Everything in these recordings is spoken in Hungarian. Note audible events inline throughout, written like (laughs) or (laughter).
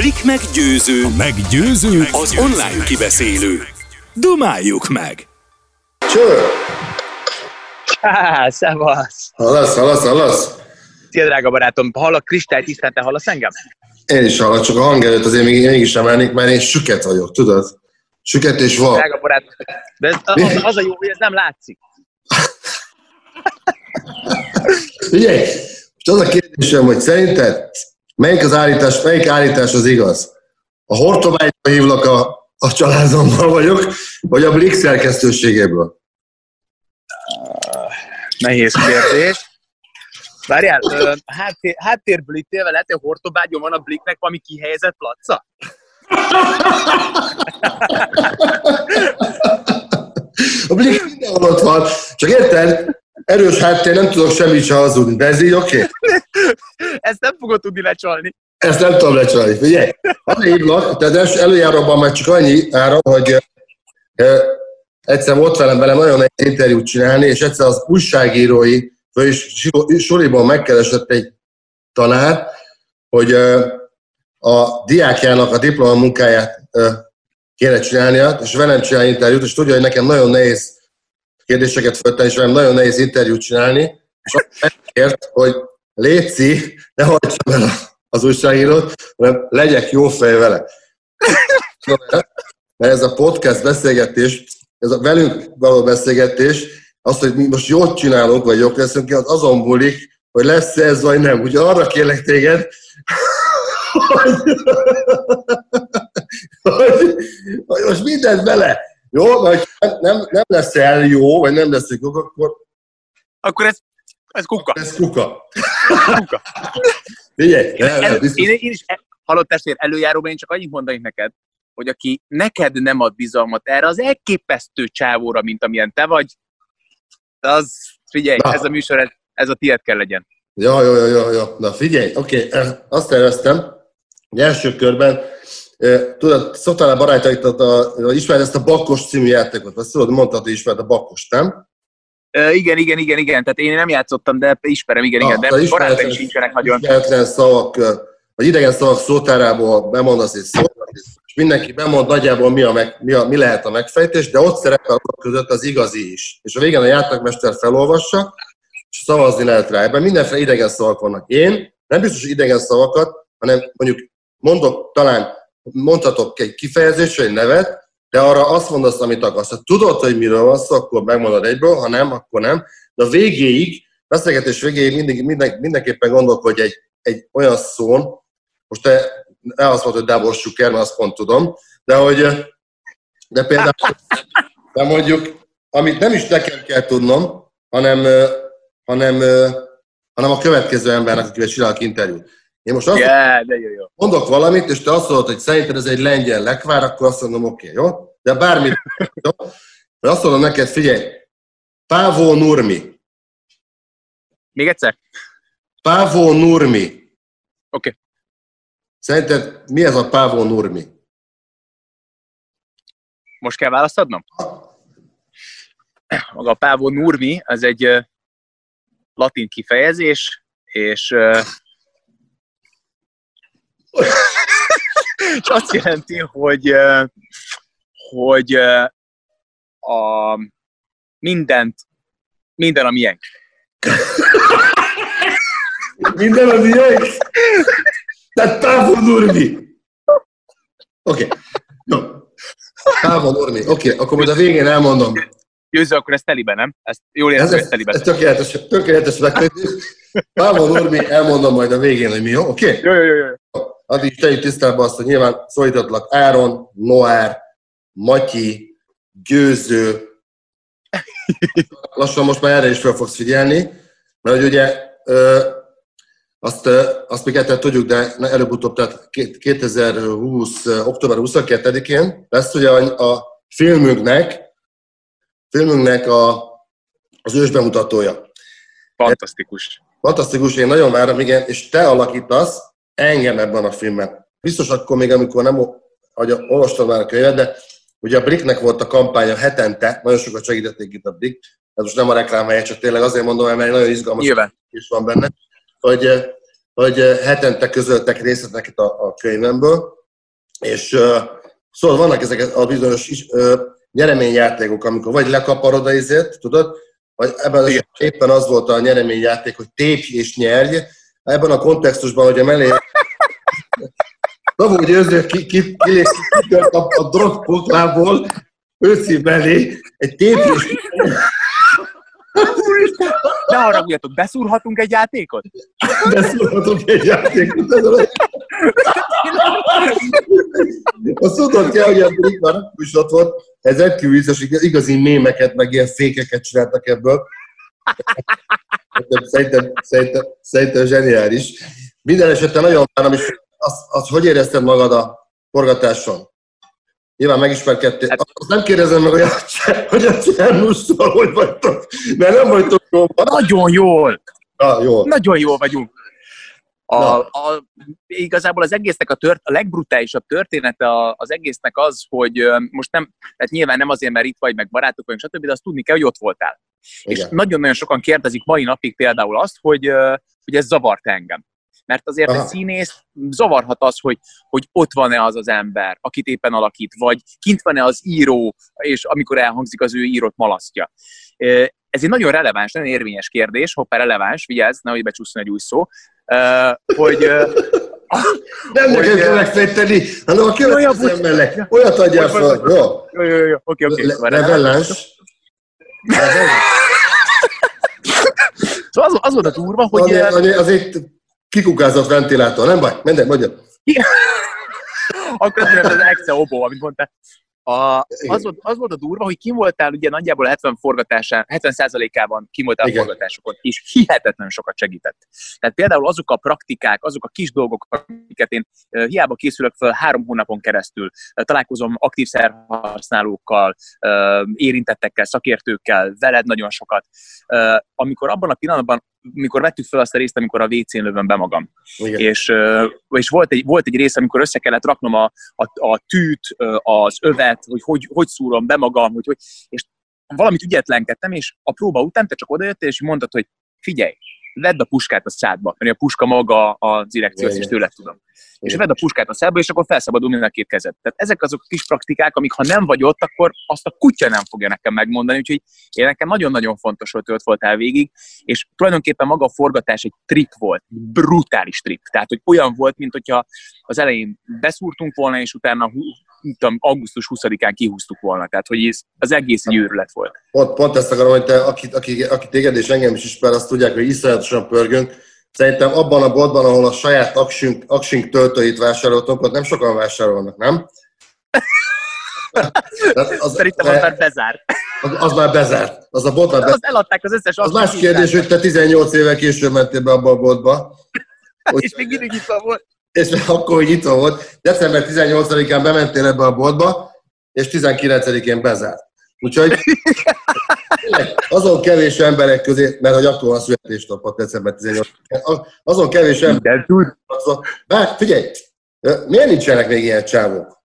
Blik meggyőző, A meggyőző, az online kibeszélő. Dumáljuk meg! Cső! Há, szevasz! Hallasz, hallasz, hallasz? Szia, drága barátom, hallak kristály tisztán, te hallasz engem? Én is hallak, csak a hangerőt azért még mégis emelnék, mert én süket vagyok, tudod? Süket és van. Drága barátom, de ez, az, az a jó, hogy ez nem látszik. Figyelj, most az a kérdésem, hogy szerinted melyik az állítás, melyik állítás az igaz? A Hortobágyba hívlak a, a családommal vagyok, vagy a Blix szerkesztőségéből? Nehéz kérdés. Várjál, háttér, háttérből ítélve lehet, hogy Hortobágyon van a Bliknek valami kihelyezett placa? (laughs) A Blix mindenhol ott van, csak érted? Erős háttér, nem tudok semmit se hazudni, de ez így oké? Okay? (laughs) Ezt nem fogod tudni lecsalni. Ezt nem tudom lecsalni. Figyelj, azért hívlak, tehát els- előjáróban már csak annyi ára, hogy egyszer volt velem velem nagyon nehéz interjút csinálni, és egyszer az újságírói és soriban megkeresett egy tanár, hogy a diákjának a diplomamunkáját kéne csinálnia, és velem csinálni interjút, és tudja, hogy nekem nagyon nehéz kérdéseket föltenni, és velem nagyon nehéz interjút csinálni, és megkért, hogy Léci, ne hagyd el az újságírót, hanem legyek jó fej vele. Mert ez a podcast beszélgetés, ez a velünk való beszélgetés, az, hogy mi most jót csinálunk, vagy jók leszünk az azon múlik, hogy lesz ez, vagy nem. Ugye arra kérlek téged, hogy, hogy, hogy most mindent bele. Jó, mert nem, nem lesz el jó, vagy nem lesz jó, akkor Akkor ez, ez kuka. ez kuka. kuka. Figyelj, nem, nem, biztos. én, én is hallott testvér előjáróban, én csak annyit mondanék neked, hogy aki neked nem ad bizalmat erre az elképesztő csávóra, mint amilyen te vagy, az, figyelj, Na. ez a műsor, ez, ez a tiéd kell legyen. Ja, jó, jó, jó, jó. Na figyelj, oké, okay. azt terveztem, hogy első körben, tudod, szoktál a, ismered ezt a Bakkos című játékot, azt tudod, mondtad, hogy ismered a Bakkos, nem? Uh, igen, igen, igen, igen, tehát én nem játszottam, de ismerem, igen, igen, Na, de barátaim sincsenek nagyon. Ismeretlen szavak, vagy idegen szavak szótárából bemondasz egy szót, és mindenki bemond nagyjából mi, a meg, mi, a, mi lehet a megfejtés, de ott szerepel azok között az igazi is. És a végén a játékmester felolvassa, és szavazni lehet rá. Ebben mindenféle idegen szavak vannak. Én nem biztos, hogy idegen szavakat, hanem mondjuk mondok, talán mondhatok egy kifejezést, vagy egy nevet, de arra azt mondasz, amit akarsz. Ha tudod, hogy miről van szó, akkor megmondod egyből, ha nem, akkor nem. De a végéig, beszélgetés végéig mindig, minden, mindenképpen gondolkodj egy, egy olyan szón, most te ne azt mondod, hogy Dábor Suker, mert azt pont tudom, de hogy de például de mondjuk, amit nem is nekem kell tudnom, hanem, hanem, hanem a következő embernek, akivel csinálok interjút. Én most azt Yeah, de jó, jó. mondok valamit, és te azt mondod, hogy szerinted ez egy lengyel lekvár, akkor azt mondom, oké, okay, jó? De bármit, (laughs) jó? Vagy azt mondom neked, figyelj, Pávó Nurmi. Még egyszer? Pávó Nurmi. Oké. Szerinted mi ez a Pávó Nurmi? Most kell választ adnom? Maga a Pávó Nurmi, az egy ö, latin kifejezés, és, ö, és azt jelenti, hogy, hogy a mindent, minden a miénk. Minden a miénk? Tehát Pávó Nurmi. Oké. Okay. Nurmi. Oké, okay. akkor majd a végén elmondom. Győző, akkor ez teliben, nem? Ezt jól érzem, ez, ez teliben. ez tökéletes, tökéletes. Pávó Nurmi, elmondom majd a végén, hogy mi jó. Oké? Okay? Jó, jó, jó, jó. Addig is tegyük tisztában azt, hogy nyilván szólítatlak Áron, Noár, Matyi, Győző. (laughs) Lassan most már erre is fel fogsz figyelni, mert hogy ugye azt, azt még egyszer tudjuk, de előbb-utóbb, tehát két- 2020. október 22-én lesz ugye a, filmünknek, filmünknek a, az ősbemutatója. Fantasztikus. Fantasztikus, én nagyon várom, igen, és te alakítasz engem ebben a filmben. Biztos akkor még, amikor nem hogy olvastam már a könyvet, de ugye a Bricknek volt a kampánya hetente, nagyon sokat segítették itt a Brick, ez most nem a reklám helye, csak tényleg azért mondom, mert nagyon izgalmas Nyilván. is van benne, hogy, hogy hetente közöltek részleteket a, a könyvemből, és szóval vannak ezek a bizonyos is, nyereményjátékok, amikor vagy lekaparod a izét, tudod, vagy ebben az éppen az volt a nyereményjáték, hogy tépj és nyerj. Ebben a kontextusban, hogy a mellé Davó Győző ki, ki, ki, ki, a, a drogpoklából, őszi belé, egy tépj és ne haragudjatok, beszúrhatunk egy játékot? Beszúrhatunk egy játékot. Azt tudod kell, hogy ebből már is ott volt, ez rendkívül vicces, igazi mémeket, meg ilyen fékeket csináltak ebből. Szerintem, szerintem, szerintem zseniális. Minden esetben nagyon várom, és az, az, hogy érezted magad a forgatáson? Nyilván megismerkedtél. Hát, azt nem kérdezem meg, hogy a, hogy a Csernusszal hogy vagytok, mert nem vagytok jól. Nagyon jól. Ah, jól. Nagyon jól vagyunk. A, a, igazából az egésznek a, tört, a legbrutálisabb története az egésznek az, hogy most nem, tehát nyilván nem azért, mert itt vagy, meg barátok vagyunk, stb., de azt tudni kell, hogy ott voltál. Igen. És nagyon-nagyon sokan kérdezik mai napig például azt, hogy, hogy ez zavart engem. Mert azért Aha. egy színész zavarhat az, hogy, hogy ott van-e az az ember, akit éppen alakít, vagy kint van-e az író, és amikor elhangzik az ő írott malasztja. Ez egy nagyon releváns, nagyon érvényes kérdés, hoppá releváns, vigyázz, nehogy becsúszson egy új szó, hogy (laughs) nem neked kell megfejteni, hanem a következő. Olyat adjál fel. Jó. Jó, jó, jó. Oké, oké. Revellás. Szóval az, az volt a durva, hogy... Azért, azért kikukázott ventilátor, nem baj, minden, magyar. Akkor ez az exe obó, amit mondtál. A, az, volt, az volt a durva, hogy kim voltál ugye nagyjából 70 forgatásán, 70%-ában kim voltál Igen. a forgatásokon, és hihetetlen sokat segített. Tehát például azok a praktikák, azok a kis dolgok, amiket én hiába készülök fel három hónapon keresztül, találkozom aktív szerhasználókkal, érintettekkel, szakértőkkel, veled nagyon sokat. Amikor abban a pillanatban mikor vettük fel azt a részt, amikor a WC-n lövöm be magam. Igen. És, és volt, egy, volt egy rész, amikor össze kellett raknom a, a, a tűt, az övet, hogy, hogy hogy szúrom be magam, hogy, hogy, és valamit ügyetlenkedtem, és a próba után te csak odajöttél, és mondtad, hogy figyelj, vedd a puskát a szádba, mert a puska maga az direkció, ezt is tőled tudom. És vedd a puskát a szádba, és akkor felszabadul mind a két kezed. Tehát ezek azok a kis praktikák, amik ha nem vagy ott, akkor azt a kutya nem fogja nekem megmondani, úgyhogy én nekem nagyon-nagyon fontos, hogy ott voltál végig, és tulajdonképpen maga a forgatás egy trip volt, brutális trip. Tehát, hogy olyan volt, mint hogyha az elején beszúrtunk volna, és utána tudom, augusztus 20-án kihúztuk volna. Tehát, hogy ez az egész egy őrület volt. Pont, pont ezt akarom, hogy te, aki, aki, aki téged és engem is ismer, azt tudják, hogy iszonyatosan pörgünk. Szerintem abban a boltban, ahol a saját aksink, aksink töltőit vásároltunk, ott nem sokan vásárolnak, nem? az, (laughs) Szerintem az már bezárt. Az, az már bezárt. Az a bolt már bezárt. Az eladták az összes Az más kérdés, hogy te 18 éve később mentél be abba a boltba. (laughs) és még mindig itt volt és akkor, hogy nyitva volt, december 18-án bementél ebbe a boltba, és 19-én bezárt. Úgyhogy azon kevés emberek közé, mert hogy akkor van születésnapot december 18-án, azon kevés emberek bár figyelj, miért nincsenek még ilyen csávok?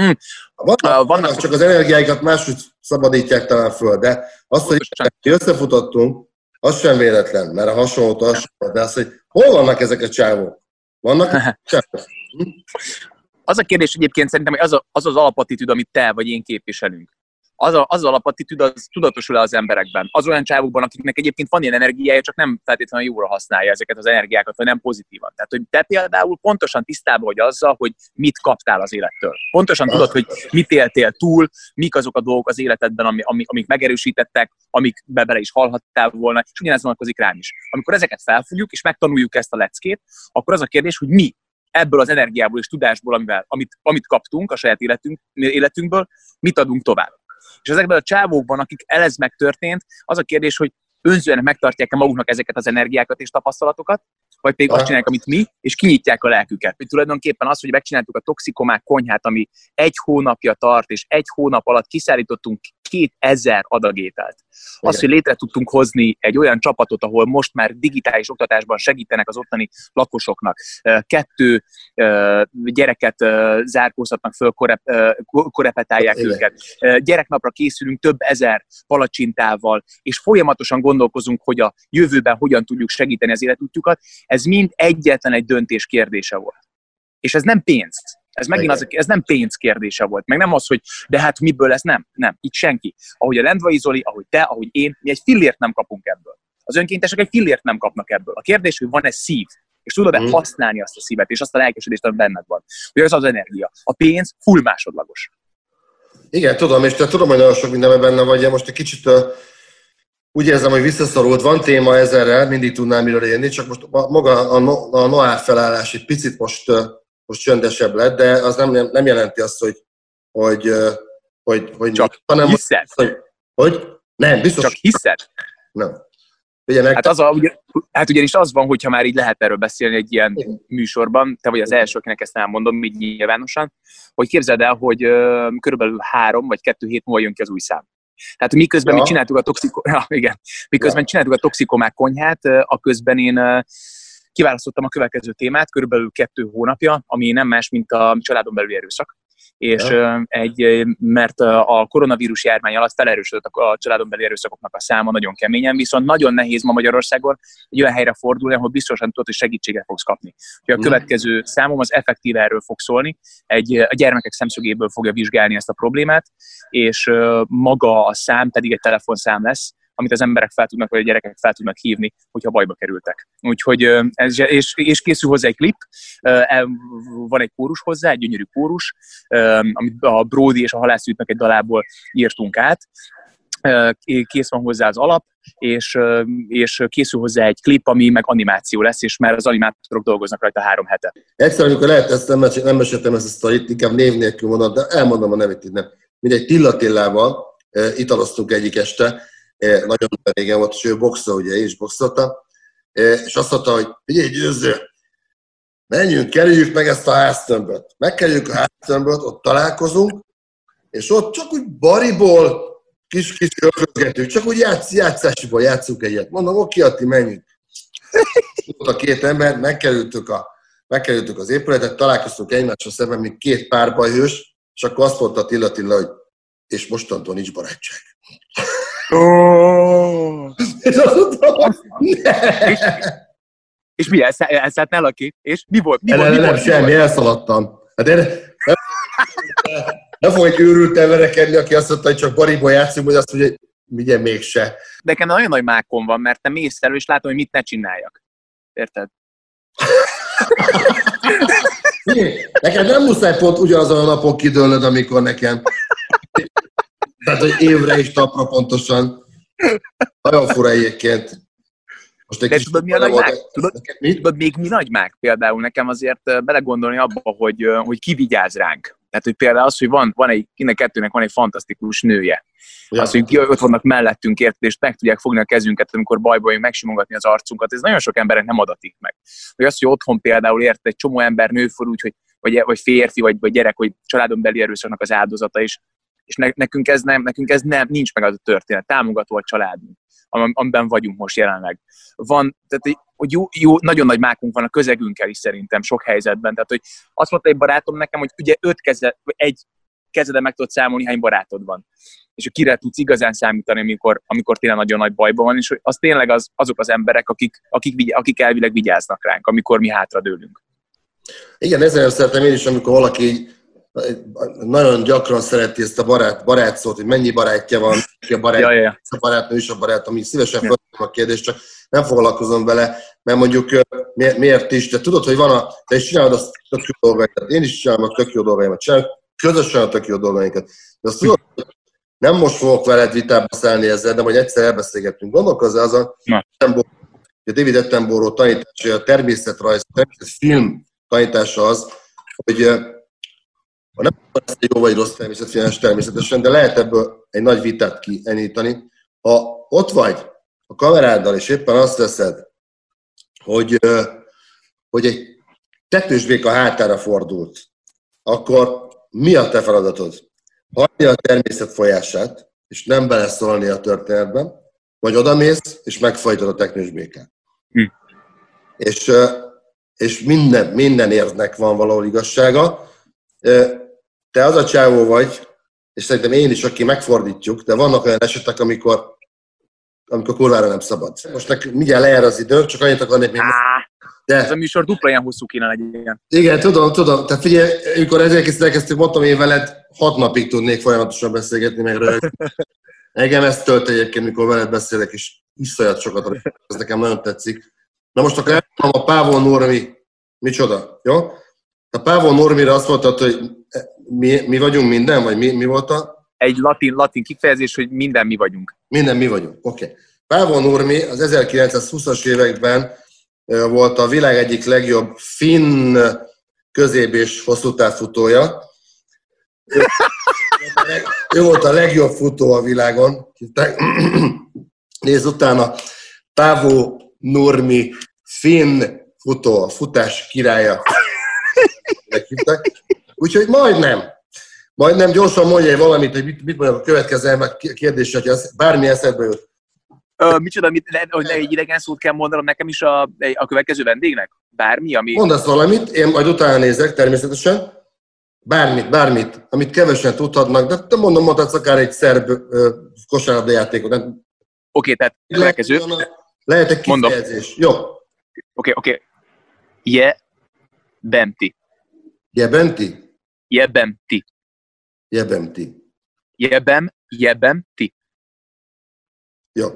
Mm. Vannak, uh, vannak, csak az energiáikat máshogy szabadítják talán föl, de azt, hogy összefutottunk, az sem véletlen, mert a hasonlót hasonló, de az, hogy hol vannak ezek a csávok? Vannak? (laughs) az a kérdés egyébként szerintem, hogy az, a, az az alapattitűd, amit te vagy én képviselünk. Az, a, az alapattitűd az tudatosul az emberekben. Az olyan csávokban, akiknek egyébként van ilyen energiája, csak nem feltétlenül jóra használja ezeket az energiákat, vagy nem pozitívan. Tehát, hogy te például pontosan tisztában vagy azzal, hogy mit kaptál az élettől. Pontosan tudod, hogy mit éltél túl, mik azok a dolgok az életedben, ami, ami, amik megerősítettek, amik be bele is hallhattál volna, és ugyanez vonatkozik rám is. Amikor ezeket felfogjuk, és megtanuljuk ezt a leckét, akkor az a kérdés, hogy mi ebből az energiából és tudásból, amivel, amit, amit kaptunk a saját életünk, életünkből, mit adunk tovább. És ezekben a csávókban, akik elez megtörtént, az a kérdés, hogy önzően megtartják-e maguknak ezeket az energiákat és tapasztalatokat, vagy pedig azt csinálják, amit mi, és kinyitják a lelküket. Hogy tulajdonképpen az, hogy megcsináltuk a toxikomák konyhát, ami egy hónapja tart, és egy hónap alatt kiszállítottunk 2000 adagételt. Az, hogy létre tudtunk hozni egy olyan csapatot, ahol most már digitális oktatásban segítenek az ottani lakosoknak. Kettő gyereket zárkóztatnak föl, korep, korepetálják Igen. őket. Gyereknapra készülünk több ezer palacsintával, és folyamatosan gondolkozunk, hogy a jövőben hogyan tudjuk segíteni az életútjukat. Ez mind egyetlen egy döntés kérdése volt. És ez nem pénz. Ez megint az, ez nem pénz kérdése volt, meg nem az, hogy de hát miből lesz, nem, nem, itt senki. Ahogy a Lendvai Zoli, ahogy te, ahogy én, mi egy fillért nem kapunk ebből. Az önkéntesek egy fillért nem kapnak ebből. A kérdés, hogy van-e szív, és tudod-e mm. használni azt a szívet, és azt a lelkesedést, ami benned van. Hogy az az energia. A pénz full másodlagos. Igen, tudom, és te tudom, hogy nagyon sok mindenben benne vagy. Most egy kicsit úgy érzem, hogy visszaszorult. Van téma ezerrel, mindig tudnám miről élni, csak most maga a, no, a Noár felállás egy picit most most csöndesebb lett, de az nem, nem jelenti azt, hogy, hogy, hogy, hogy Csak hanem hiszed. Hogy, hogy? Nem, biztos. Csak hiszed? Nem. Ugye, hát, az a, ugye, hát ugyanis az van, hogyha már így lehet erről beszélni egy ilyen Igen. műsorban, te vagy az első, akinek ezt elmondom, így nyilvánosan, hogy képzeld el, hogy uh, körülbelül három vagy kettő hét múlva jön ki az új szám. Tehát miközben ja. mi csináltuk a toxiko... (laughs) ja, igen. Miközben ja. csináltuk a toxikomák konyhát, a közben én kiválasztottam a következő témát, körülbelül kettő hónapja, ami nem más, mint a családon belüli erőszak és ja. egy, mert a koronavírus járvány alatt felerősödött a családon belüli erőszakoknak a száma nagyon keményen, viszont nagyon nehéz ma Magyarországon egy olyan helyre fordulni, ahol biztosan tudod, hogy segítséget fogsz kapni. Úgyhogy a mm. következő számom az effektív erről fog szólni, egy, a gyermekek szemszögéből fogja vizsgálni ezt a problémát, és maga a szám pedig egy telefonszám lesz, amit az emberek fel tudnak, vagy a gyerekek fel tudnak hívni, hogyha bajba kerültek. Úgyhogy, ez, és, és készül hozzá egy klip, van egy kórus hozzá, egy gyönyörű kórus, amit a Brody és a halászűtnek egy dalából írtunk át, kész van hozzá az alap, és, és készül hozzá egy klip, ami meg animáció lesz, és már az animátorok dolgoznak rajta három hete. Egyszer, amikor lehet, ezt nem, nem meséltem ezt a sztorit, inkább név nélkül mondom, de elmondom a nevét innen. Mindegy Tilla Tillával italoztunk egyik este, nagyon régen volt, és ő boxol, ugye én is boxoltam, és azt mondta, hogy figyelj, győző, menjünk, kerüljük meg ezt a háztömböt. Megkerüljük a háztömböt, ott találkozunk, és ott csak úgy bariból, kis-kis örökgetünk, csak úgy játsz, játszásiból játszunk egyet. Mondom, oké, Atti, menjünk. Ott a két ember, megkerültük, a, megkerültük az épületet, találkoztunk egymással szemben, mint két párbajhős, és akkor azt mondta Attila Attila, hogy és mostantól nincs barátság. Oh. és azt mondtam, és, és mi elszállt ne aki? És mi volt? Mi volt? Mi nem, volt? semmi, elszaladtam. Hát én, nem, nem fog egy őrült verekedni, aki azt mondta, hogy csak bariból játszunk, hogy azt mondja, hogy ugye mégse. Nekem nagyon nagy mákom van, mert te mész elő, és látom, hogy mit ne csináljak. Érted? (laughs) Nekem nem muszáj pont ugyanazon a napon kidőlnöd, amikor nekem tehát, hogy évre és napra pontosan. Nagyon fura egyébként. Most egy De tudod, mi a nagy mák? Tudod, mi? tudod, még mi nagy mák például nekem azért belegondolni abba, hogy, hogy ki vigyáz ránk. Tehát, hogy például az, hogy van, van egy, innen kettőnek van egy fantasztikus nője. Ja. Az, hogy ott vannak mellettünk érted, és meg tudják fogni a kezünket, amikor bajba vagyunk, megsimogatni az arcunkat. Ez nagyon sok emberek nem adatik meg. Hogy az, hogy otthon például ért egy csomó ember nő úgy, hogy vagy, vagy férfi, vagy, vagy gyerek, hogy családon beli erőszaknak az áldozata, és és ne, nekünk ez nem, nekünk ez nem, nincs meg az a történet. Támogató a családunk, amiben vagyunk most jelenleg. Van, tehát hogy jó, jó, nagyon nagy mákunk van a közegünkkel is szerintem sok helyzetben. Tehát, hogy azt mondta egy barátom nekem, hogy ugye öt keze, egy kezede meg tudod számolni, hány barátod van. És hogy kire tudsz igazán számítani, amikor, amikor tényleg nagyon nagy bajban van, és hogy az tényleg az, azok az emberek, akik, akik, akik elvileg vigyáznak ránk, amikor mi hátradőlünk. Igen, ezért szeretem én is, amikor valaki nagyon gyakran szereti ezt a barát, barát szót, hogy mennyi barátja van, ki a barát, ja, ja. a barátnő is a barát, ami szívesen ja. a kérdést, csak nem foglalkozom vele, mert mondjuk miért is, de tudod, hogy van a, te is csinálod a tök jó dolgaikat, én is csinálom a tök jó dolgaimat, csinálom közösen a tök jó dolgainkat. De azt tudod, nem most fogok veled vitába szállni ezzel, de majd egyszer elbeszélgetünk. Gondolkozz azon, a David Attenborough tanítása, a természetrajz, a természetfilm tanítása az, hogy ha nem egy jó vagy rossz természetfilmes természetesen, de lehet ebből egy nagy vitát kienítani. Ha ott vagy a kameráddal, és éppen azt veszed, hogy, hogy egy a hátára fordult, akkor mi a te feladatod? Hagyja a természet folyását, és nem beleszólni a történetben, vagy odamész, és megfajtod a teknős békát. Hm. És, és minden, minden érznek van valahol igazsága. Te az a csávó vagy, és szerintem én is, aki megfordítjuk, de vannak olyan esetek, amikor, amikor kurvára nem szabad. Most nekünk mindjárt lejár az idő, csak annyit akarnék még... Á, De ez a műsor dupla ilyen hosszú kéne legyen. igen, tudom, tudom. Tehát figyelj, amikor ezért elkezdtük, mondtam én veled, hat napig tudnék folyamatosan beszélgetni, meg rögtön. (laughs) Engem ezt tölt egyébként, mikor veled beszélek, és iszonyat sokat, ez nekem nagyon tetszik. Na most akkor elmondom a Pávon Normi, micsoda, jó? A Pávon Normira azt mondtad, hogy mi, mi vagyunk minden, vagy mi, mi volt a? Egy latin, latin kifejezés, hogy minden mi vagyunk. Minden mi vagyunk. Oké. Okay. Pávon Nurmi az 1920-as években volt a világ egyik legjobb finn közép- és hosszú távfutója. Ő, ő volt a legjobb futó a világon. Hívták. Nézd utána, Pávó Nurmi finn futó, a futás királya. Meghívták. Úgyhogy majdnem. Majdnem gyorsan mondja valamit, hogy mit, mit mondjak a következő kérdésre, hogy az bármi eszedbe jut. Ö, micsoda, mit, le, hogy ne egy idegen szót kell mondanom nekem is a, a következő vendégnek? Bármi, ami... Mondasz valamit, én majd utána nézek természetesen. Bármit, bármit, amit kevesen tudhatnak, de te mondom, mondhatsz akár egy szerb kosárlabda Nem- Oké, tehát következő. Lehet, lehet egy Mondom. kifejezés. Jó. Oké, oké. Je, bemti. Jebenti? Jebemti. Jebemti. Jebem, jebemti. Jó.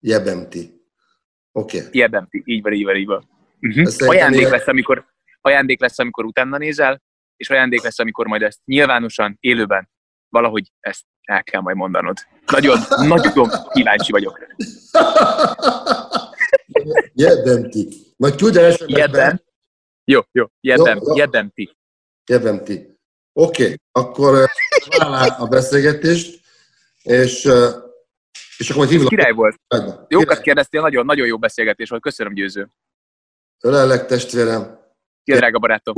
Jebemti. Oké. Okay. Jebemti. Így van, így van, így van. Uh-huh. Ajándék ilyen- lesz, amikor, ajándék lesz, amikor utána nézel, és ajándék lesz, amikor majd ezt nyilvánosan, élőben, valahogy ezt el kell majd mondanod. Nagyon, (laughs) nagyon kíváncsi vagyok. Jebemti. Majd küld el. Jebem. Jó, jó. Jebem, Jó, jebemti. Jebemti. Oké, okay. akkor ö, vállalá a beszélgetést, és, és akkor hívlak. Király volt. Királyba. Jókat kérdeztél, nagyon, nagyon jó beszélgetés volt. Köszönöm, győző. Ölellek, testvérem. Szia, drága barátom.